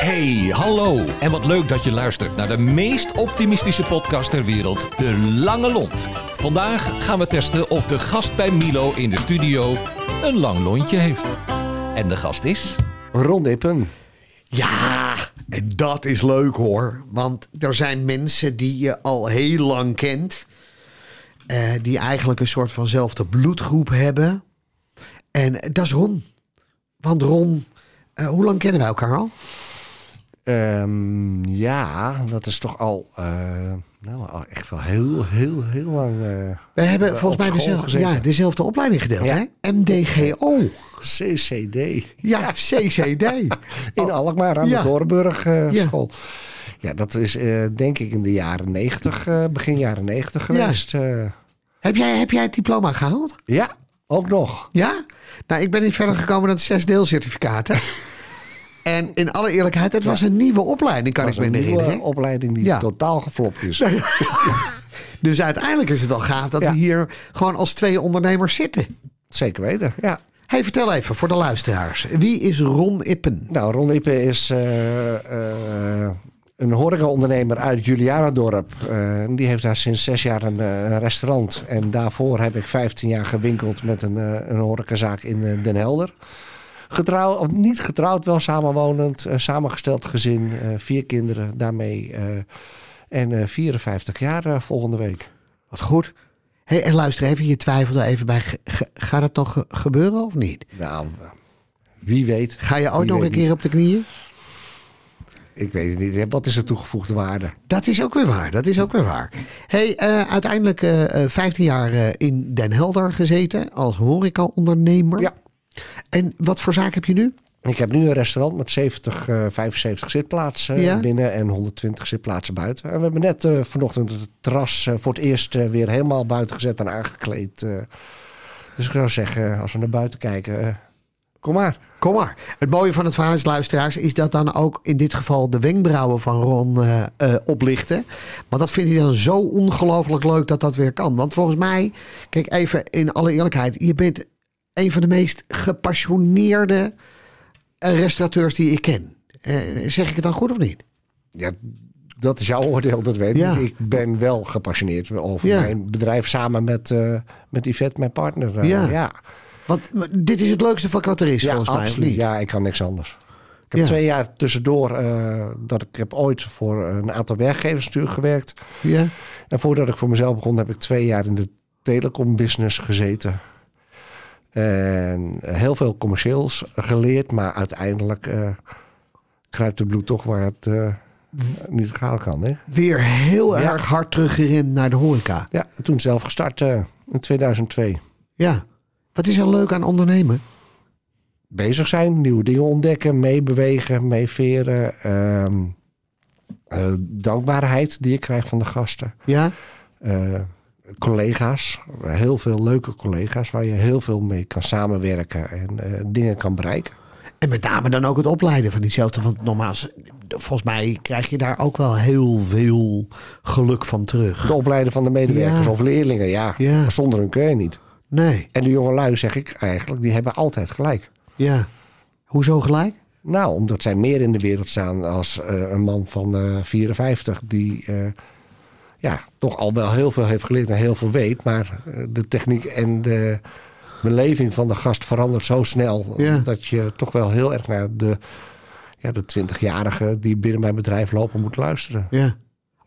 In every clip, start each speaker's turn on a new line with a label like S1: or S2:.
S1: Hey, hallo. En wat leuk dat je luistert naar de meest optimistische podcast ter wereld, De Lange Lont. Vandaag gaan we testen of de gast bij Milo in de studio een lang lontje heeft. En de gast is...
S2: Ron Ippen.
S3: Ja, en dat is leuk hoor. Want er zijn mensen die je al heel lang kent. eh, die eigenlijk een soort vanzelfde bloedgroep hebben. En dat is Ron. Want Ron, eh, hoe lang kennen wij elkaar al?
S2: Ehm, ja, dat is toch al, eh, nou, al echt wel heel, heel, heel lang. eh,
S3: We hebben volgens mij dezelfde,
S2: gezeten.
S3: ja, dezelfde opleiding gedeeld,
S2: Ja.
S3: hè? MDGO.
S2: CCD.
S3: Ja, CCD.
S2: In Alkmaar aan
S3: Ja.
S2: de Doornburg eh,
S3: Ja.
S2: school. Ja, dat is denk ik in de jaren negentig, begin jaren negentig geweest.
S3: Heb jij, heb jij het diploma gehaald?
S2: ja, ook nog.
S3: Ja? Nou, ik ben niet verder gekomen dan het zes deelcertificaten. en in alle eerlijkheid, het was een nieuwe opleiding, kan ik me
S2: een
S3: herinneren.
S2: nieuwe opleiding die
S3: Ja.
S2: totaal geflopt is.
S3: Dus uiteindelijk is het al gaaf dat we hier gewoon als twee ondernemers zitten.
S2: Zeker weten, ja.
S3: Hey, vertel even voor de luisteraars. Wie is Ron Ippen?
S2: Nou, Ron Ippen is eh, eh, een horecaondernemer uit Julianendorp. Eh, die heeft daar sinds zes jaar een, een restaurant. En daarvoor heb ik 15 jaar gewinkeld met een, een horecazaak in Den Helder. Getrouwd, of niet getrouwd, wel samenwonend. eh, samengesteld gezin, eh, vier kinderen daarmee. eh, en eh, 54 jaar volgende week.
S3: Wat goed. Hey, en luister even, je twijfelde even bij. gaat het nog ge- gebeuren of niet?
S2: Nou, wie weet.
S3: Ga je ook nog een keer
S2: niet.
S3: op de knieën?
S2: Ik weet het niet. Wat is de toegevoegde waarde?
S3: Dat is ook weer waar. Dat is ook weer waar. Hey, uiteindelijk eh, 15 jaar in Den Helder gezeten als horecaondernemer.
S2: Ja.
S3: En wat voor zaak heb je nu?
S2: Ik heb nu een restaurant met 70, eh 75 zitplaatsen
S3: Ja.
S2: binnen en 120 zitplaatsen buiten. En we hebben net eh, vanochtend het terras eh, voor het eerst eh, weer helemaal buiten gezet en aangekleed. dus ik zou zeggen, als we naar buiten kijken, kom maar.
S3: Kom maar. Het mooie van het verhaal is, luisteraars, is dat dan ook in dit geval de wenkbrauwen van Ron oplichten. Want dat vindt hij dan zo ongelooflijk leuk dat dat weer kan. Want volgens mij, kijk even in alle eerlijkheid, je bent een van de meest gepassioneerde eh, restaurateurs die ik ken. Eh, zeg ik het dan goed of niet?
S2: Ja, dat is jouw oordeel, dat weet ik.
S3: Ja.
S2: Ik ben wel gepassioneerd over
S3: Ja.
S2: mijn bedrijf samen met, eh met Yvette, mijn partner.
S3: Ja.
S2: ja.
S3: Want dit is het leukste vak wat er is,
S2: Ja,
S3: volgens mij,
S2: absoluut. Ja, ik kan niks anders. Ik heb twee jaar tussendoor dat ik heb ooit voor een aantal werkgevers natuurlijk gewerkt.
S3: Ja?
S2: En voordat ik voor mezelf begon, heb ik twee jaar in de telecombusiness gezeten. En heel veel commercieels geleerd, maar uiteindelijk eh kruipt het bloed toch waar het eh, niet gaan kan. Hè?
S3: Weer heel
S2: Ja.
S3: erg hard teruggerend naar de horeca.
S2: Ja, en toen zelf gestart eh, in 2002.
S3: Ja. Wat is er leuk aan ondernemen?
S2: Bezig zijn, nieuwe dingen ontdekken, meebewegen, meeveren. ehm, eh, dankbaarheid die je krijgt van de gasten.
S3: Ja?
S2: Collega's, heel veel leuke collega's waar je heel veel mee kan samenwerken en eh, dingen kan bereiken.
S3: En met name dan ook het opleiden van diezelfde. Want nogmaals, volgens mij krijg je daar ook wel heel veel geluk van terug.
S2: Het opleiden van de medewerkers
S3: Ja.
S2: of leerlingen, ja,
S3: Ja.
S2: zonder hun kun je niet.
S3: Nee,
S2: En de jonge lui, zeg ik eigenlijk, die hebben altijd gelijk.
S3: ja. Hoezo gelijk?
S2: Nou, omdat zij meer in de wereld staan als eh, een man van eh 54 die eh, ja, toch al wel heel veel heeft geleerd en heel veel weet. Maar eh, de techniek en de beleving van de gast verandert zo snel
S3: Ja.
S2: dat je toch wel heel erg naar de, ja, de 20-jarigen die binnen mijn bedrijf lopen moet luisteren.
S3: Ja.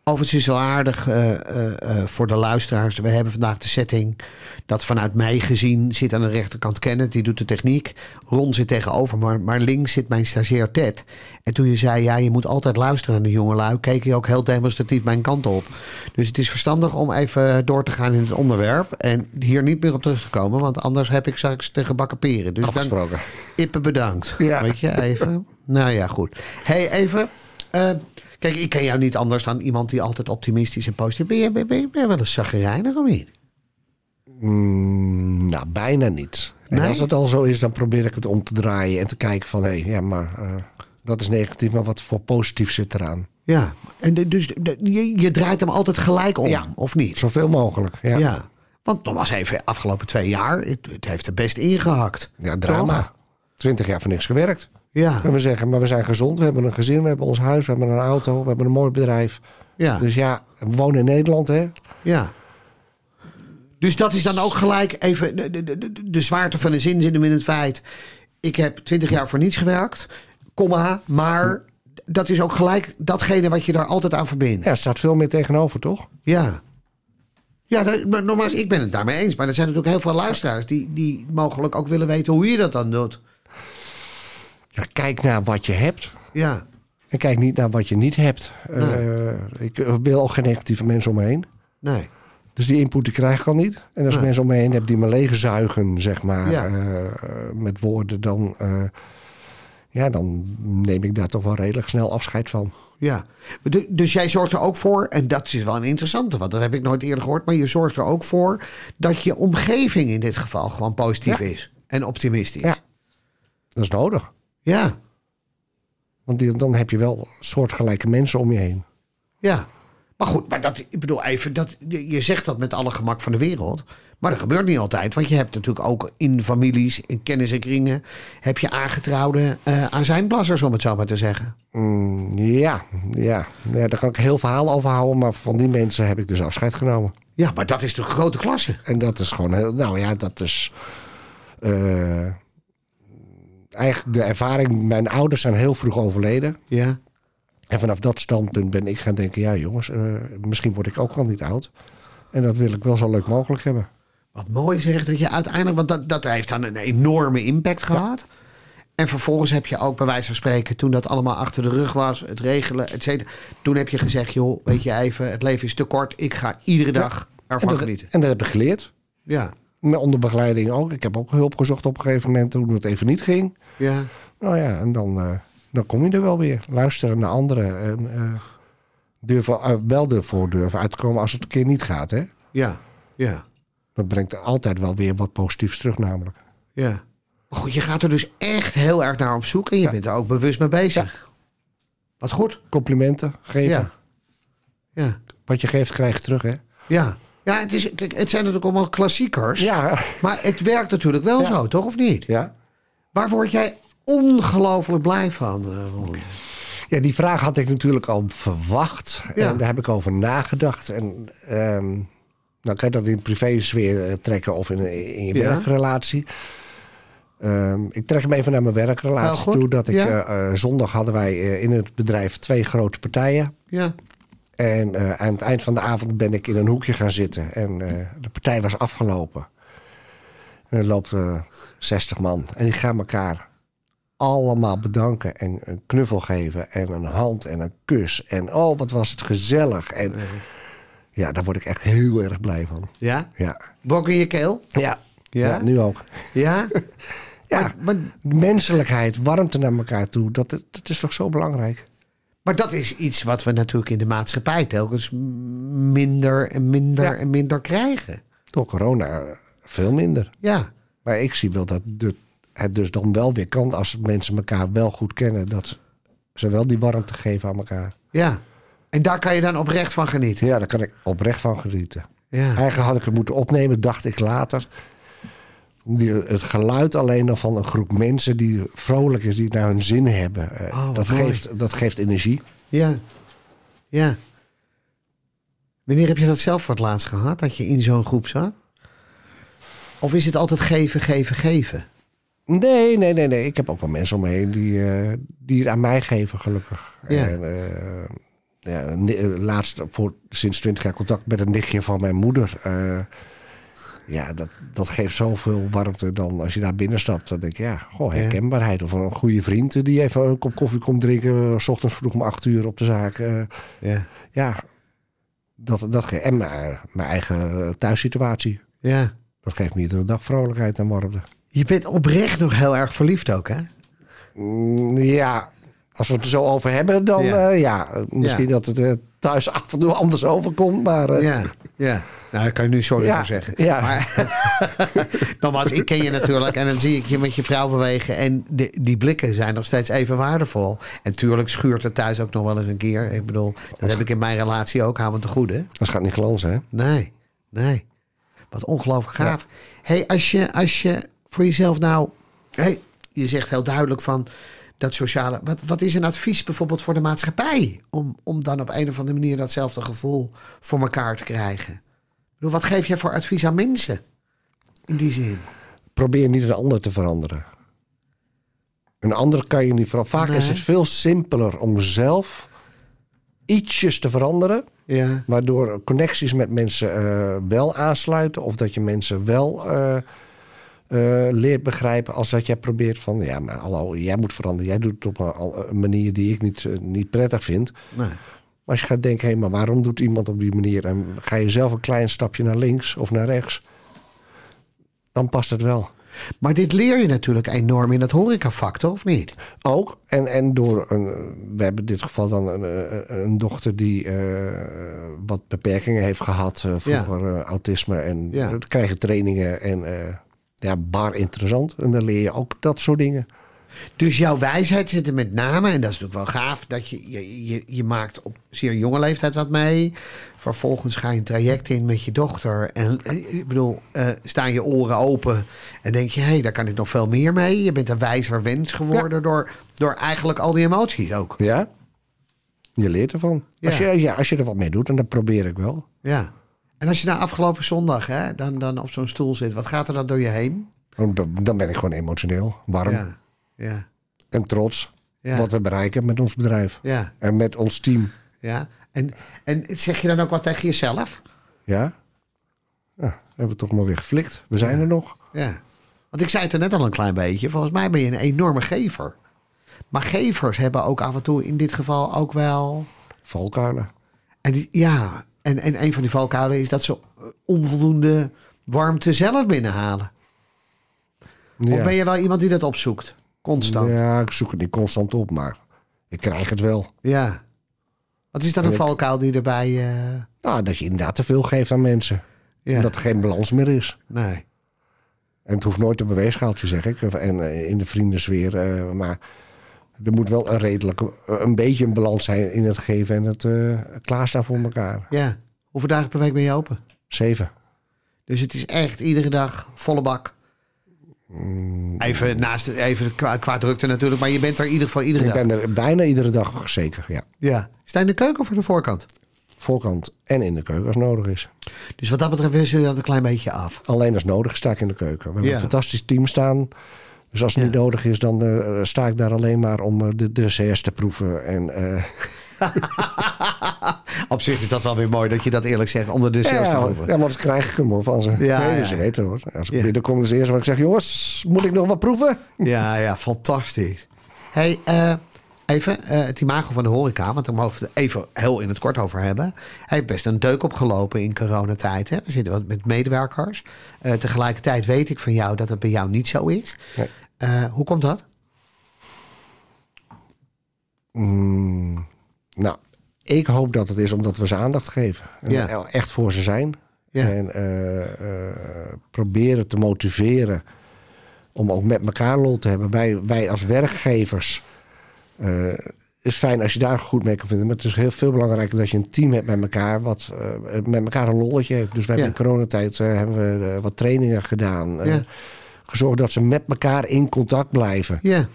S3: Overigens is wel aardig eh, eh, eh, voor de luisteraars. We hebben vandaag de setting dat vanuit mij gezien zit aan de rechterkant Kenneth. Die doet de techniek. Ron zit tegenover, maar, maar links zit mijn stagiair Ted. En toen je zei, ja, je moet altijd luisteren naar de jongelui... keek je ook heel demonstratief mijn kant op. Dus het is verstandig om even door te gaan in het onderwerp... en hier niet meer op terug te komen... want anders heb ik straks de gebakken peren. Dus dan,
S2: Afgesproken.
S3: Ippe bedankt.
S2: Ja.
S3: Weet je, even. nou ja, goed. hey, even. Eh, kijk, ik ken jou niet anders dan iemand die altijd optimistisch en positief... Ben je, ben, je- ben je wel eens zagrijnig niet?
S2: Mm, nou, bijna niet. En
S3: Nee?
S2: als het al zo is, dan probeer ik het om te draaien en te kijken van... hé, ja, maar eh, dat is negatief, maar wat voor positief zit eraan?
S3: Ja. En de- dus de- je, je draait hem altijd gelijk om,
S2: Ja.
S3: of niet?
S2: Zoveel mogelijk, ja.
S3: Ja. Want nog was even afgelopen twee jaar, het, het heeft er best ingehakt.
S2: Ja, drama.
S3: Toch?
S2: Twintig jaar voor niks gewerkt.
S3: Ja,
S2: Kunnen we zeggen. Maar we zijn gezond, we hebben een gezin, we hebben ons huis, we hebben een auto, we hebben een mooi bedrijf.
S3: ja,
S2: Dus ja, we wonen in Nederland, hè?
S3: ja. Dus dat is dan ook gelijk even de, de, de, de zwaarte van de zin zit hem in het feit. Ik heb twintig jaar voor niets gewerkt, komma, maar dat is ook gelijk datgene wat je daar altijd aan verbindt.
S2: Ja, er staat veel meer tegenover, toch?
S3: Ja. Ja, dat, maar nogmaals, ik ben het daarmee eens. Maar er zijn natuurlijk heel veel luisteraars die, die mogelijk ook willen weten hoe je dat dan doet.
S2: Ja, kijk naar wat je hebt.
S3: Ja,
S2: En kijk niet naar wat je niet hebt. Eh, ik wil ook geen negatieve mensen om me heen.
S3: nee.
S2: Dus die input die krijg ik al niet. En als ik
S3: Nee.
S2: mensen om me heen heb die me leegzuigen, zeg maar,
S3: Ja.
S2: eh, met woorden, dan, eh, ja, dan neem ik daar toch wel redelijk snel afscheid van.
S3: Ja. Du- Dus jij zorgt er ook voor, en dat is wel een interessante, want dat heb ik nooit eerder gehoord, maar je zorgt er ook voor dat je omgeving in dit geval gewoon positief
S2: Ja.
S3: is en optimistisch.
S2: Ja. Dat is nodig.
S3: Ja.
S2: Want die- dan heb je wel soortgelijke mensen om je heen.
S3: Ja. Maar goed, maar dat, ik bedoel even, dat, je zegt dat met alle gemak van de wereld. Maar dat gebeurt niet altijd. Want je hebt natuurlijk ook in families, in kennissenkringen, heb je aangetrouwde uh, azijnblassers, om het zo maar te zeggen.
S2: Mm, ja, ja, ja, daar kan ik heel verhaal over houden. Maar van die mensen heb ik dus afscheid genomen.
S3: Ja, maar dat is de grote klasse.
S2: En dat is gewoon heel, nou ja, dat is. eh, eigenlijk de ervaring. Mijn ouders zijn heel vroeg overleden.
S3: Ja.
S2: En vanaf dat standpunt ben ik gaan denken: ja, jongens, eh, misschien word ik ook al niet oud. En dat wil ik wel zo leuk mogelijk hebben.
S3: Wat mooi zeg dat je uiteindelijk, want dat, dat heeft dan een enorme impact gehad. En vervolgens heb je ook bij wijze van spreken, toen dat allemaal achter de rug was, het regelen, et cetera. Toen heb je gezegd, joh, weet je even, het leven is te kort. Ik ga iedere dag ervan
S2: dat,
S3: genieten.
S2: en dat heb ik geleerd.
S3: Ja,
S2: onder begeleiding ook. Ik heb ook hulp gezocht op een gegeven moment toen het even niet ging.
S3: ja,
S2: Nou ja, en dan, eh, dan kom je er wel weer. Luisteren naar anderen. En eh, durven, eh, wel ervoor durven uit te komen als het een keer niet gaat. Hè?
S3: ja, ja,
S2: Dat brengt altijd wel weer wat positiefs terug namelijk.
S3: ja. Maar goed, je gaat er dus echt heel erg naar op zoek en je bent er ook bewust mee bezig. Wat goed.
S2: Complimenten geven.
S3: Ja, ja,
S2: Wat je geeft, krijg je terug. Hè?
S3: ja. Ja, het, is, kijk, het zijn natuurlijk allemaal klassiekers.
S2: Ja.
S3: Maar het werkt natuurlijk wel
S2: Ja.
S3: zo, toch? Of niet?
S2: ja.
S3: Waar word jij ongelooflijk blij van, eh, Ron?
S2: Ja, die vraag had ik natuurlijk al verwacht.
S3: Ja.
S2: En daar heb ik over nagedacht. En ehm nou kan je dat in privésfeer eh, trekken of in, in je
S3: Ja.
S2: werkrelatie. Ehm, ik trek hem even naar mijn
S3: Nou,
S2: werkrelatie
S3: goed.
S2: toe. Dat ik,
S3: Ja.
S2: eh, zondag hadden wij in het bedrijf twee grote partijen.
S3: Ja,
S2: En eh, aan het eind van de avond ben ik in een hoekje gaan zitten. En eh, de partij was afgelopen. En er loopt eh 60 man. En die gaan elkaar allemaal bedanken. En een knuffel geven. En een hand en een kus. En oh, wat was het gezellig. En ja, daar word ik echt heel erg blij van.
S3: ja.
S2: Ja,
S3: Bok in je keel?
S2: ja.
S3: Ja?
S2: ja nu ook.
S3: Ja.
S2: Ja,
S3: Maar, maar,
S2: menselijkheid, warmte naar elkaar toe. Dat, dat is toch zo belangrijk?
S3: Maar dat is iets wat we natuurlijk in de maatschappij telkens minder en minder
S2: Ja.
S3: en minder krijgen.
S2: Door corona veel minder.
S3: Ja.
S2: Maar ik zie wel dat het dus dan wel weer kan als mensen elkaar wel goed kennen. Dat ze wel die warmte geven aan elkaar.
S3: Ja. En daar kan je dan oprecht van genieten.
S2: Ja, daar kan ik oprecht van genieten.
S3: Ja.
S2: Eigenlijk had ik het moeten opnemen, dacht ik later. Die, het geluid alleen al van een groep mensen die vrolijk is, die het naar hun zin hebben. eh,
S3: Oh,
S2: dat,
S3: mooi.
S2: geeft, dat geeft energie.
S3: Ja. Ja. Wanneer heb je dat zelf voor het laatst gehad? Dat je in zo'n groep zat? Of is het altijd geven, geven, geven?
S2: Nee, nee, nee, nee. Ik heb ook wel mensen om me heen die, eh, die het aan mij geven, gelukkig.
S3: Ja.
S2: En, eh, ja, laatst voor sinds 20 jaar contact met een nichtje van mijn moeder. Ja, dat, dat geeft zoveel warmte dan als je daar binnen stapt. Dan denk ik, ja, goh, herkenbaarheid. Of een goede vriend die even een kop koffie komt drinken. eh, s ochtends vroeg om acht uur op de zaak. eh,
S3: Ja.
S2: ja, dat, dat en mijn, mijn eigen thuissituatie.
S3: Ja.
S2: Dat geeft me iedere dag vrolijkheid en warmte.
S3: Je bent oprecht nog heel erg verliefd ook, hè?
S2: Mm, Ja, als we het er zo over hebben, dan
S3: Ja.
S2: ja, ja eh, misschien dat het eh, thuis af en toe anders overkomt. Maar eh,
S3: Ja, ja. Nou, daar kan je nu sorry
S2: Ja,
S3: voor zeggen.
S2: ja.
S3: Maar nogmaals, ik ken je natuurlijk en dan zie ik je met je vrouw bewegen. En de, die blikken zijn nog steeds even waardevol. En tuurlijk schuurt het thuis ook nog wel eens een keer. Ik bedoel, dat heb ik in mijn relatie ook. Hou me te goede.
S2: dat gaat niet glanzen, hè?
S3: Nee, nee. Wat ongelooflijk gaaf. hey, als je, als je voor jezelf nou... Hey, je zegt heel duidelijk van... dat sociale. Wat, wat is een advies bijvoorbeeld voor de maatschappij? Om, om dan op een of andere manier datzelfde gevoel voor elkaar te krijgen. Bedoel, wat geef je voor advies aan mensen? In die zin.
S2: Probeer niet een ander te veranderen. Een ander kan je niet veranderen. Vaak is het veel simpeler om zelf ietsjes te veranderen.
S3: Ja.
S2: Waardoor connecties met mensen eh, wel aansluiten. Of dat je mensen wel eh, eh, leert begrijpen. Als dat jij probeert van... Ja, maar hallo, jij moet veranderen. Jij doet het op een, een manier die ik niet, eh, niet prettig vind.
S3: Nee.
S2: Maar als je gaat denken... Hé, maar waarom doet iemand op die manier? En ga je zelf een klein stapje naar links of naar rechts... Dan past het wel.
S3: Maar dit leer je natuurlijk enorm in het horecavak, toch? Of niet?
S2: Ook. En, en door een. We hebben in dit geval dan een, een- een dochter die eh, wat beperkingen heeft gehad. eh, vroeger eh, autisme. En
S3: Ja.
S2: dan krijg je trainingen. En eh, ja, bar interessant. En dan leer je ook dat soort dingen.
S3: Dus jouw wijsheid zit er met name, en dat is natuurlijk wel gaaf, dat je, je, je, je maakt op zeer jonge leeftijd wat mee. Vervolgens ga je een traject in met je dochter. En eh, ik bedoel, eh, staan je oren open en denk je, hé, hey, daar kan ik nog veel meer mee. Je bent een wijzer wens geworden door, door eigenlijk al die emoties ook.
S2: Ja. Je leert ervan. Als, je, ja, als je er wat mee doet. En dat probeer ik wel.
S3: Ja. En als je nou afgelopen zondag hè, dan, dan op zo'n stoel zit, wat gaat er dan door je heen?
S2: Dan dan ben ik gewoon emotioneel. Warm.
S3: Ja, ja,
S2: En trots.
S3: Ja.
S2: Wat we bereiken met ons bedrijf.
S3: ja,
S2: En met ons team.
S3: ja. En, en zeg je dan ook wat tegen jezelf?
S2: Ja. Ja, hebben we toch maar weer geflikt. We zijn er nog.
S3: Ja. Want ik zei het er net al een klein beetje. Volgens mij ben je een enorme gever. Maar gevers hebben ook af en toe in dit geval ook wel.
S2: Valkuilen.
S3: En die, ja, en, en een van die valkuilen is dat ze eh, onvoldoende warmte zelf binnenhalen.
S2: Ja.
S3: Of ben je wel iemand die dat opzoekt? Constant. Ja.
S2: Ja, ik zoek het niet constant op, maar ik krijg het wel.
S3: Wat is dan een
S2: ik-
S3: valkuil die erbij. eh,
S2: Nou, dat je inderdaad te veel geeft aan mensen.
S3: ja.
S2: En dat er geen balans meer is.
S3: Nee.
S2: En het hoeft nooit een beweegschaaltje, zeg ik. En eh, in de vriendensfeer. eh, maar er moet wel een redelijke, een beetje een balans zijn in het geven en het eh, klaarstaan voor elkaar.
S3: Ja. Hoeveel dagen per week ben je open?
S2: Zeven.
S3: Dus het is echt iedere dag volle bak. Even naast even qua, qua drukte natuurlijk, maar je bent er in ieder geval iedere
S2: Ik
S3: dag.
S2: ben er bijna iedere dag, zeker. Ja.
S3: Ja. Sta je in de keuken of aan de voorkant?
S2: Voorkant en in de keuken als nodig is.
S3: Dus wat dat betreft wissel je dat een klein beetje af.
S2: Alleen als nodig sta ik in de keuken. We hebben
S3: Ja.
S2: een fantastisch team staan. Dus als het niet nodig is, dan eh, sta ik daar alleen maar om eh, de, de CS te proeven. En, eh,
S3: Op zich is dat wel weer mooi dat je dat eerlijk zegt onder de
S2: ja,
S3: sales te
S2: ja,
S3: proeven.
S2: maar anders krijg ik hem hoor, van ze.
S3: Ja,
S2: nee,
S3: ja,
S2: dus ze
S3: ja.
S2: weten hoor. Als ik
S3: Ja.
S2: binnenkom, is het eerste wat ik zeg... jongens, moet ik nog wat proeven?
S3: Ja, ja, fantastisch. Hey, eh, even het imago van de horeca, want daar mogen we het even heel in het kort over hebben. Hij heeft best een deuk opgelopen in coronatijd. Hè? We zitten wat met medewerkers. Tegelijkertijd weet ik van jou dat het bij jou niet zo is.
S2: Nee.
S3: Eh, hoe komt dat?
S2: Mm, nou, ik hoop dat het is omdat we ze aandacht geven. En
S3: Ja.
S2: echt voor ze zijn.
S3: Ja.
S2: En eh, eh, proberen te motiveren om ook met elkaar lol te hebben. Wij, wij als werkgevers... is fijn als je daar goed mee kan vinden. Maar het is heel veel belangrijker dat je een team hebt met elkaar... wat met elkaar een lolletje heeft. Dus
S3: Ja.
S2: hebben in coronatijd hebben we wat trainingen gedaan.
S3: Ja.
S2: Gezorgd dat ze met elkaar in contact blijven.
S3: Ja,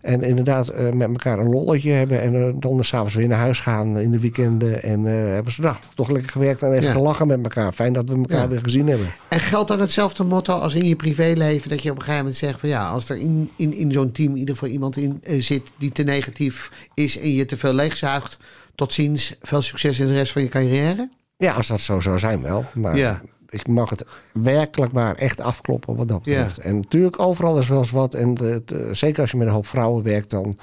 S2: En inderdaad eh, met elkaar een lolletje hebben. En eh, dan s'avonds weer naar huis gaan in de weekenden. En eh, hebben ze nou, toch lekker gewerkt en even
S3: Ja.
S2: gelachen met elkaar. Fijn dat we elkaar
S3: Ja.
S2: weer gezien hebben.
S3: En geldt dan hetzelfde motto als in je privéleven? Dat je op een gegeven moment zegt van ja, als er in, in, in zo'n team in ieder geval iemand in zit die te negatief is en je te veel leegzuigt. Tot ziens, veel succes in de rest van je carrière.
S2: Ja, als dat zo zou zijn wel. Maar
S3: Ja.
S2: Ik mag het werkelijk maar echt afkloppen wat dat betreft. En natuurlijk overal is wel eens wat. En de- de- zeker als je met een hoop vrouwen werkt dan...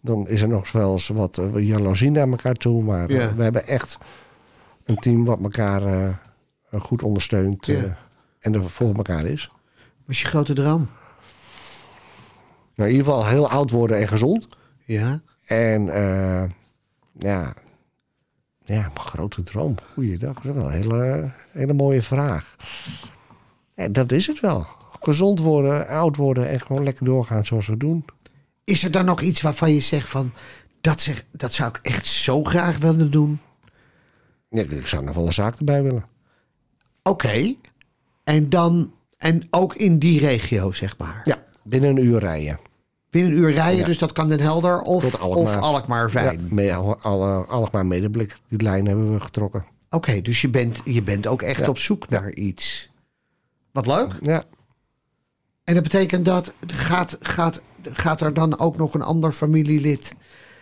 S2: Dan is er nog wel eens wat uh, jaloezie naar elkaar toe. Maar eh, we hebben echt een team wat elkaar eh, goed ondersteunt. eh,
S3: Ja.
S2: en er voor elkaar is.
S3: Wat is je grote droom?
S2: Nou, in ieder geval heel oud worden en gezond.
S3: Ja.
S2: En eh, ja, ja, mijn grote droom. Goeiedag. Dat is wel een hele, hele mooie vraag. Ja, dat is het wel. Gezond worden, oud worden en gewoon lekker doorgaan zoals we doen.
S3: Is er dan nog iets waarvan je zegt van dat, zeg, dat zou ik echt zo graag willen doen?
S2: Ja, ik zou nog wel een zaak erbij willen.
S3: Oké. En dan, en ook in die regio zeg maar.
S2: Ja, binnen een uur rijden.
S3: Binnen een uur rijden,
S2: Ja.
S3: dus dat kan Den Helder of
S2: Alkmaar.
S3: of Alkmaar zijn.
S2: Ja, mee, alle, alle, Alkmaar medeblik. Die lijn hebben we getrokken.
S3: Oké, dus je bent, je bent ook echt
S2: Ja.
S3: op zoek naar iets. Wat leuk.
S2: Ja,
S3: En dat betekent dat gaat, gaat, gaat er dan ook nog een ander familielid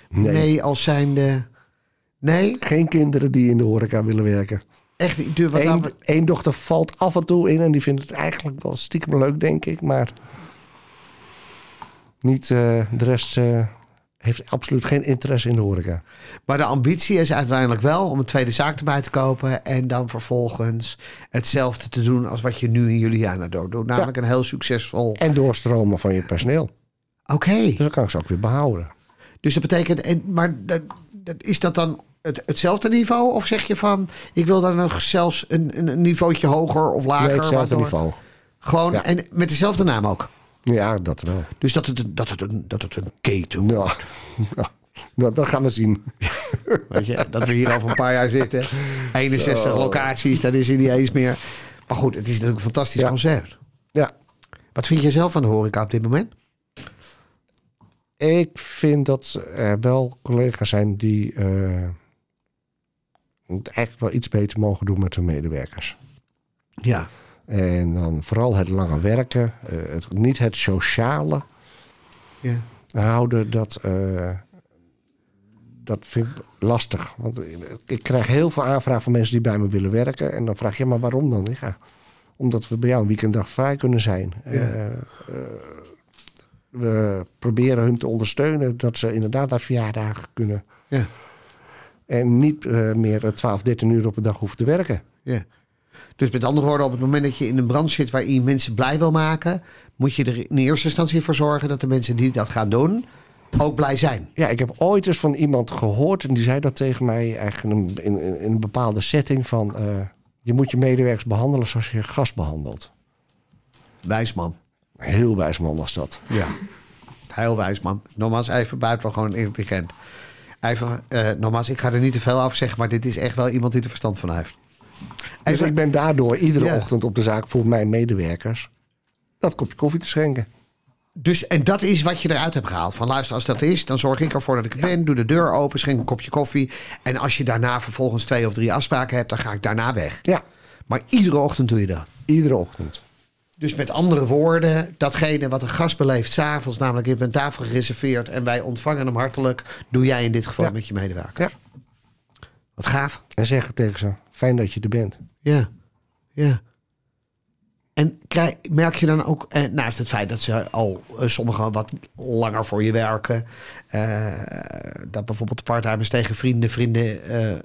S2: Nee.
S3: mee als zijnde... Nee,
S2: geen kinderen die in de horeca willen werken.
S3: echt
S2: Eén één dochter valt af en toe in en die vindt het eigenlijk wel stiekem leuk, denk ik. Maar niet eh, de rest eh, heeft absoluut geen interesse in de horeca.
S3: Maar de ambitie is uiteindelijk wel om een tweede zaak erbij te kopen. En dan vervolgens hetzelfde te doen als wat je nu in Juliana doet. Namelijk een heel succesvol.
S2: En doorstromen van je personeel.
S3: Oké.
S2: Dus dan kan ik ze ook weer behouden.
S3: Dus dat betekent. En, maar is dat dan het, hetzelfde niveau? Of zeg je van. Ik wil dan nog zelfs een, een, een niveautje hoger of lager?
S2: Nee, hetzelfde
S3: waardoor-
S2: niveau.
S3: Gewoon.
S2: Ja.
S3: En met dezelfde naam ook.
S2: Ja, dat wel.
S3: Dus dat het, een- dat het, een, dat het een keten
S2: Nou, dat, dat gaan we zien.
S3: Weet je, dat we hier over een paar jaar zitten. 61
S2: Zo.
S3: locaties, dat is er niet eens meer. Maar goed, het is natuurlijk een fantastisch
S2: Ja.
S3: concept.
S2: Ja,
S3: Wat vind je zelf van de horeca op dit moment?
S2: ik vind dat er wel collega's zijn die eh, het echt wel iets beter mogen doen met hun medewerkers.
S3: Ja.
S2: En dan vooral het lange werken, eh, het, niet het sociale
S3: ja.
S2: houden, dat, eh, dat vind ik lastig. Want ik krijg heel veel aanvragen van mensen die bij me willen werken. En dan vraag je, maar waarom dan? Ja, omdat we bij jou een weekenddag vrij kunnen zijn. Eh, we proberen hun te ondersteunen dat ze inderdaad naar verjaardagen kunnen.
S3: Ja.
S2: En niet meer 12, 13 uur op een dag hoeven te werken.
S3: ja. Dus met andere woorden, op het moment dat je in een branche zit waarin je mensen blij wil maken, moet je er in eerste instantie voor zorgen dat de mensen die dat gaan doen ook blij zijn.
S2: Ja, ik heb ooit eens van iemand gehoord en die zei dat tegen mij eigenlijk in een, in, in- in een bepaalde setting van eh, je moet je medewerkers behandelen zoals je gast behandelt.
S3: Wijsman.
S2: Heel wijs man was dat.
S3: Ja. Heel wijs, man. Nogmaals, even buiten gewoon intelligent. Even, eh, nogmaals, ik ga er niet te veel over zeggen, maar dit is echt wel iemand die er verstand van heeft.
S2: Dus ik ben daardoor iedere
S3: Ja.
S2: ochtend op de zaak voor mijn medewerkers dat kopje koffie te schenken.
S3: Dus, en dat is wat je eruit hebt gehaald. Van luister, als dat is, dan zorg ik ervoor dat ik het ben. Doe de deur open, schenk een kopje koffie. En als je daarna vervolgens twee of drie afspraken hebt, dan ga ik daarna weg.
S2: Ja,
S3: Maar iedere ochtend doe je dat.
S2: iedere ochtend.
S3: Dus met andere woorden, datgene wat een gast beleeft s'avonds, namelijk je bent tafel gereserveerd en wij ontvangen hem hartelijk, doe jij in dit geval
S2: Ja.
S3: met je medewerker.
S2: Ja.
S3: Wat gaaf.
S2: En zeggen tegen ze, fijn dat je er bent.
S3: Ja, ja. En krijg, merk je dan ook, eh, naast het feit dat ze al eh, sommigen wat langer voor je werken, eh, dat bijvoorbeeld de parttimers tegen vrienden, vrienden, eh, eh,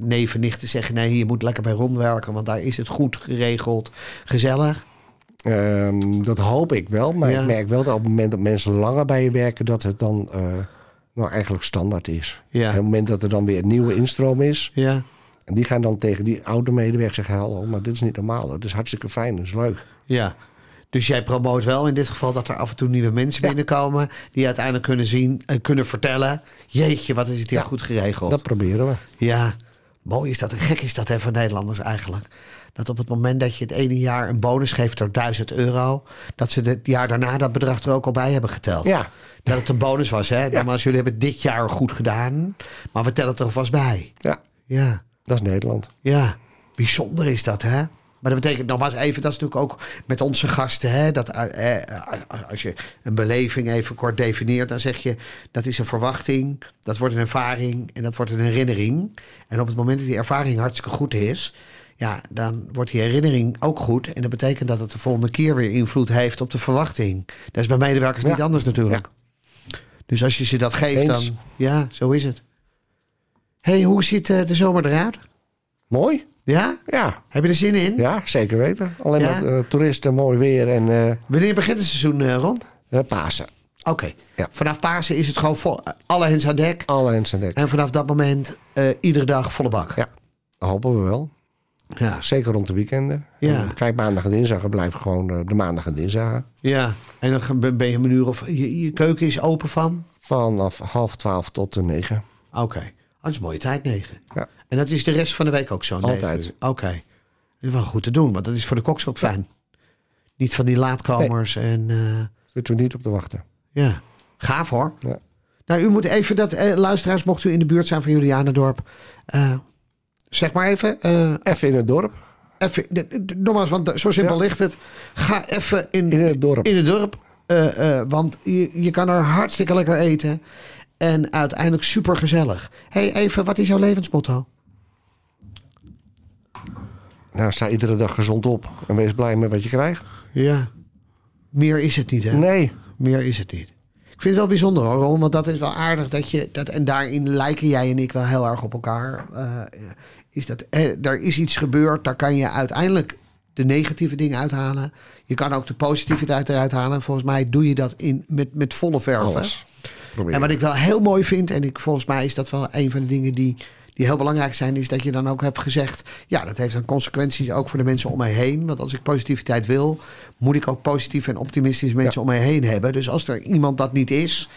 S3: neven, nichten zeggen: nee, je moet lekker bij Ron werken, want daar is het goed geregeld, gezellig.
S2: Ehm, dat hoop ik wel, maar
S3: Ja.
S2: ik merk wel dat op het moment dat mensen langer bij je werken, dat het dan eh, nou eigenlijk standaard is.
S3: Ja.
S2: En op het moment dat er dan weer een nieuwe instroom is,
S3: Ja,
S2: En die gaan dan tegen die oude medewerker zeggen: Hallo, maar dit is niet normaal. Het is hartstikke fijn, dat is leuk.
S3: ja. Dus jij promoot wel in dit geval dat er af en toe nieuwe mensen binnenkomen die uiteindelijk kunnen zien en kunnen vertellen: jeetje, wat is het hier
S2: Ja,
S3: goed geregeld.
S2: Dat proberen we.
S3: Ja, mooi is dat. En gek is dat hè, voor Nederlanders eigenlijk. Dat op het moment dat je het ene jaar een bonus geeft door 1000 euro, dat ze het jaar daarna dat bedrag er ook al bij hebben geteld.
S2: Ja.
S3: Dat het een bonus was, hè? Maar als jullie hebben het dit jaar goed gedaan, maar we tellen het er alvast bij.
S2: Ja,
S3: Ja,
S2: dat is Nederland.
S3: ja. Bijzonder is dat, hè? Maar dat betekent nogmaals even, dat is natuurlijk ook met onze gasten, hè? Dat eh, eh, als je een beleving even kort definieert, dan zeg je dat is een verwachting, dat wordt een ervaring en dat wordt een herinnering. En op het moment dat die ervaring hartstikke goed is, ja, dan wordt die herinnering ook goed. En dat betekent dat het de volgende keer weer invloed heeft op de verwachting. Dat is bij medewerkers
S2: Ja.
S3: niet anders natuurlijk. Dus als je ze dat geeft,
S2: Eens.
S3: dan ja, zo is het. Hey, hoe ziet eh, de zomer eruit?
S2: Mooi?
S3: Ja?
S2: Ja,
S3: Heb je er zin in?
S2: ja zeker weten. Alleen
S3: Ja?
S2: maar eh, toeristen, mooi weer en eh,
S3: Wanneer begint het seizoen, Ron?
S2: eh, Pasen.
S3: Oké.
S2: Ja.
S3: Vanaf Pasen is het gewoon vol, alle hens aan dek.
S2: Alle hens aan dek.
S3: En vanaf dat moment iedere dag volle bak.
S2: Ja, hopen we wel.
S3: Ja.
S2: Zeker rond de weekenden.
S3: Ja.
S2: Kijk, maandag en dinsdag blijven gewoon de maandag en dinsdag.
S3: ja. En dan ben je een uur of... Je, je keuken is open van?
S2: Vanaf half twaalf tot negen.
S3: Oké. Dat is een mooie tijd, negen.
S2: Ja.
S3: En dat is de rest van de week ook zo?
S2: Altijd.
S3: Oké. Is wel goed te doen, want dat is voor de koks ook fijn. Niet van die laatkomers en... eh,
S2: Zitten we niet op te wachten.
S3: ja, Gaaf hoor.
S2: Ja.
S3: Nou, u moet even dat, eh, luisteraars, mocht u in de buurt zijn van Julianendorp. eh zeg maar even.
S2: Even in het dorp.
S3: even nogmaals, want zo simpel
S2: Ja.
S3: ligt het. Ga even in,
S2: In het dorp.
S3: in het dorp. want je, je kan er hartstikke lekker eten. En uiteindelijk super gezellig. hey, even, wat is jouw levensmotto?
S2: Nou, sta iedere dag gezond op. En wees blij met wat je krijgt.
S3: Ja. Meer is het niet, hè?
S2: Nee.
S3: Meer is het niet. Ik vind het wel bijzonder hoor, Ron, want dat is wel aardig dat je dat en daarin lijken jij en ik wel heel erg op elkaar. Eh, is dat eh, er is iets gebeurd, daar kan je uiteindelijk de negatieve dingen uithalen. Je kan ook de positiviteit eruit halen. Volgens mij doe je dat in met met volle verf. En wat ik wel heel mooi vind, en ik, volgens mij is dat wel een van de dingen die, die heel belangrijk zijn, is dat je dan ook hebt gezegd: ja, dat heeft dan consequenties ook voor de mensen om mij heen. Want als ik positiviteit wil, moet ik ook positieve en optimistische mensen om mij heen hebben. Dus als er iemand dat niet is,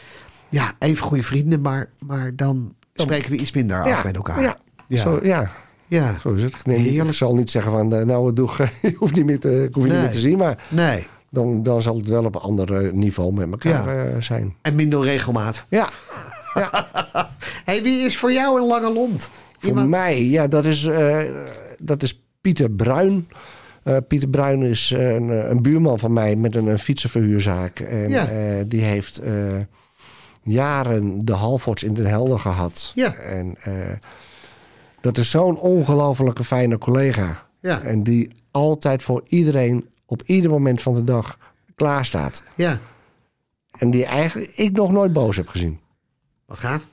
S3: ja, even goede vrienden, maar, maar dan spreken we iets minder af met elkaar.
S2: Ja.
S3: Ja.
S2: Zo, ja.
S3: Ja.
S2: Zo is het. Nee,
S3: Heerlijk.
S2: ik zal niet zeggen van, eh, nou, doe, je hoeft niet meer te, ik hoef je niet meer te zien. Maar
S3: Nee.
S2: Dan, dan zal het wel op een ander eh, niveau met elkaar
S3: Ja.
S2: eh, zijn.
S3: En minder regelmaat.
S2: Ja,
S3: Hey, wie is voor jou een lange lont?
S2: voor
S3: Iemand-
S2: mij, ja, dat is, eh, dat is Pieter Bruin. Pieter Bruin is een, een buurman van mij met een, een fietsenverhuurzaak. En
S3: Ja.
S2: die heeft jaren de Halfords in Den Helder gehad.
S3: Ja.
S2: En dat is zo'n ongelofelijke fijne collega.
S3: Ja.
S2: En die altijd voor iedereen op ieder moment van de dag klaar staat.
S3: Ja,
S2: En die eigenlijk ik nog nooit boos heb gezien.
S3: wat gaaf.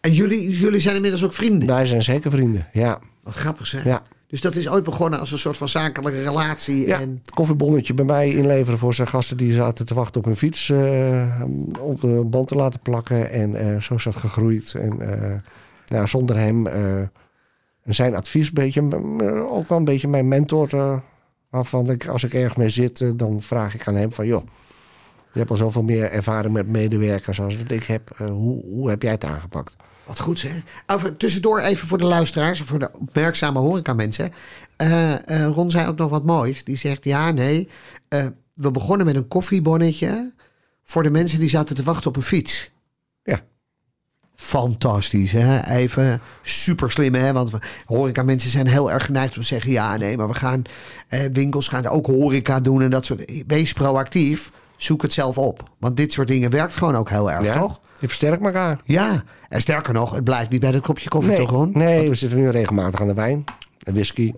S3: En jullie, jullie zijn inmiddels ook vrienden.
S2: Wij zijn zeker vrienden. Ja.
S3: Wat grappig zeg.
S2: Ja.
S3: Dus dat is ooit begonnen als een soort van zakelijke relatie.
S2: Ja,
S3: En,
S2: koffiebonnetje bij mij inleveren voor zijn gasten die zaten te wachten op hun fiets. eh, op de band te laten plakken. En eh, zo is dat gegroeid. En eh, ja, zonder hem en zijn advies, een beetje, ook wel een beetje mijn mentor. Waarvan ik, als ik ergens mee zit, eh, dan vraag ik aan hem van... joh, je hebt al zoveel meer ervaring met medewerkers als ik heb. Eh, hoe, hoe heb jij het aangepakt?
S3: wat goed zeg. Tussendoor even voor de luisteraars, voor de opmerkzame horeca-mensen. Eh, Ron zei ook nog wat moois. Die zegt, ja, nee, we begonnen met een koffiebonnetje... voor de mensen die zaten te wachten op een fiets. Fantastisch, hè? Even super slim, hè? Want we- horeca-mensen zijn heel erg geneigd om te zeggen... ja, nee, maar we gaan... Eh, winkels gaan ook horeca doen en dat soort... Wees proactief, zoek het zelf op. Want dit soort dingen werkt gewoon ook heel erg,
S2: Ja,
S3: toch?
S2: je versterkt elkaar.
S3: Ja, en sterker nog, het blijft niet bij dat kopje koffie,
S2: Nee,
S3: toch, Ron?
S2: nee, we zitten nu regelmatig aan de wijn. En whisky.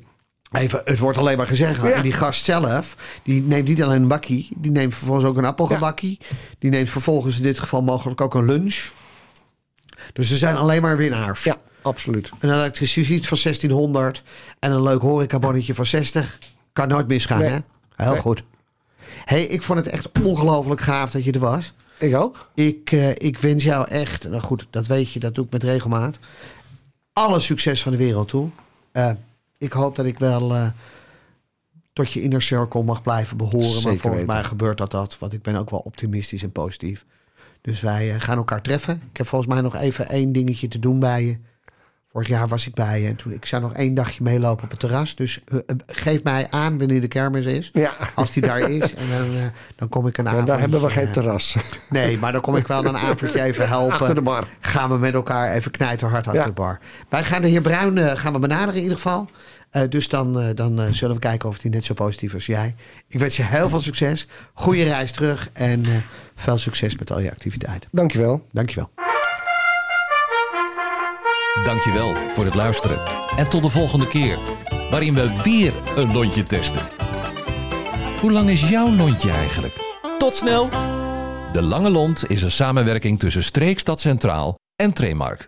S3: Even, het wordt alleen maar gezegd.
S2: Ja.
S3: En die gast zelf, die neemt niet alleen een bakkie. Die neemt vervolgens ook een appelgebakkie. Die neemt vervolgens in dit geval mogelijk ook een lunch. Dus er zijn alleen maar winnaars.
S2: Ja, absoluut.
S3: Een elektrische fiets van 1600 en een leuk horecabonnetje van 60. Kan nooit misgaan,
S2: Nee.
S3: hè? Heel
S2: Nee.
S3: goed. hey, ik vond het echt ongelooflijk gaaf dat je er was.
S2: Ik ook.
S3: Ik, eh, ik wens jou echt, nou goed, dat weet je, dat doe ik met regelmaat. Alle succes van de wereld toe. Eh, ik hoop dat ik wel eh, tot je inner circle mag blijven behoren. maar volgens
S2: weten.
S3: mij gebeurt dat dat, want ik ben ook wel optimistisch en positief. Dus wij eh, gaan elkaar treffen. Ik heb volgens mij nog even één dingetje te doen bij je. Vorig jaar was ik bij je en toen, ik zou nog één dagje meelopen op het terras. Dus eh, eh, geef mij aan wanneer de kermis is.
S2: Ja.
S3: Als die daar is. En dan, dan kom ik een
S2: Ja,
S3: avond.
S2: daar hebben we geen terras.
S3: Nee, maar dan kom ik wel een avondje even helpen.
S2: Achter de bar.
S3: Gaan we met elkaar even knijten hard achter
S2: Ja.
S3: de bar. Wij gaan de heer Bruin gaan we benaderen in ieder geval. Eh, dus dan, eh, dan eh, zullen we kijken of hij net zo positief is als jij. Ik wens je heel veel succes. Goede reis terug. En eh, veel succes met al je activiteiten.
S2: Dankjewel.
S3: Dankjewel.
S1: Dankjewel voor het luisteren. En tot de volgende keer, waarin we weer een lontje testen. Hoe lang is jouw lontje eigenlijk? Tot snel! De Lange Lont is een samenwerking tussen Streekstad Centraal en Tremark.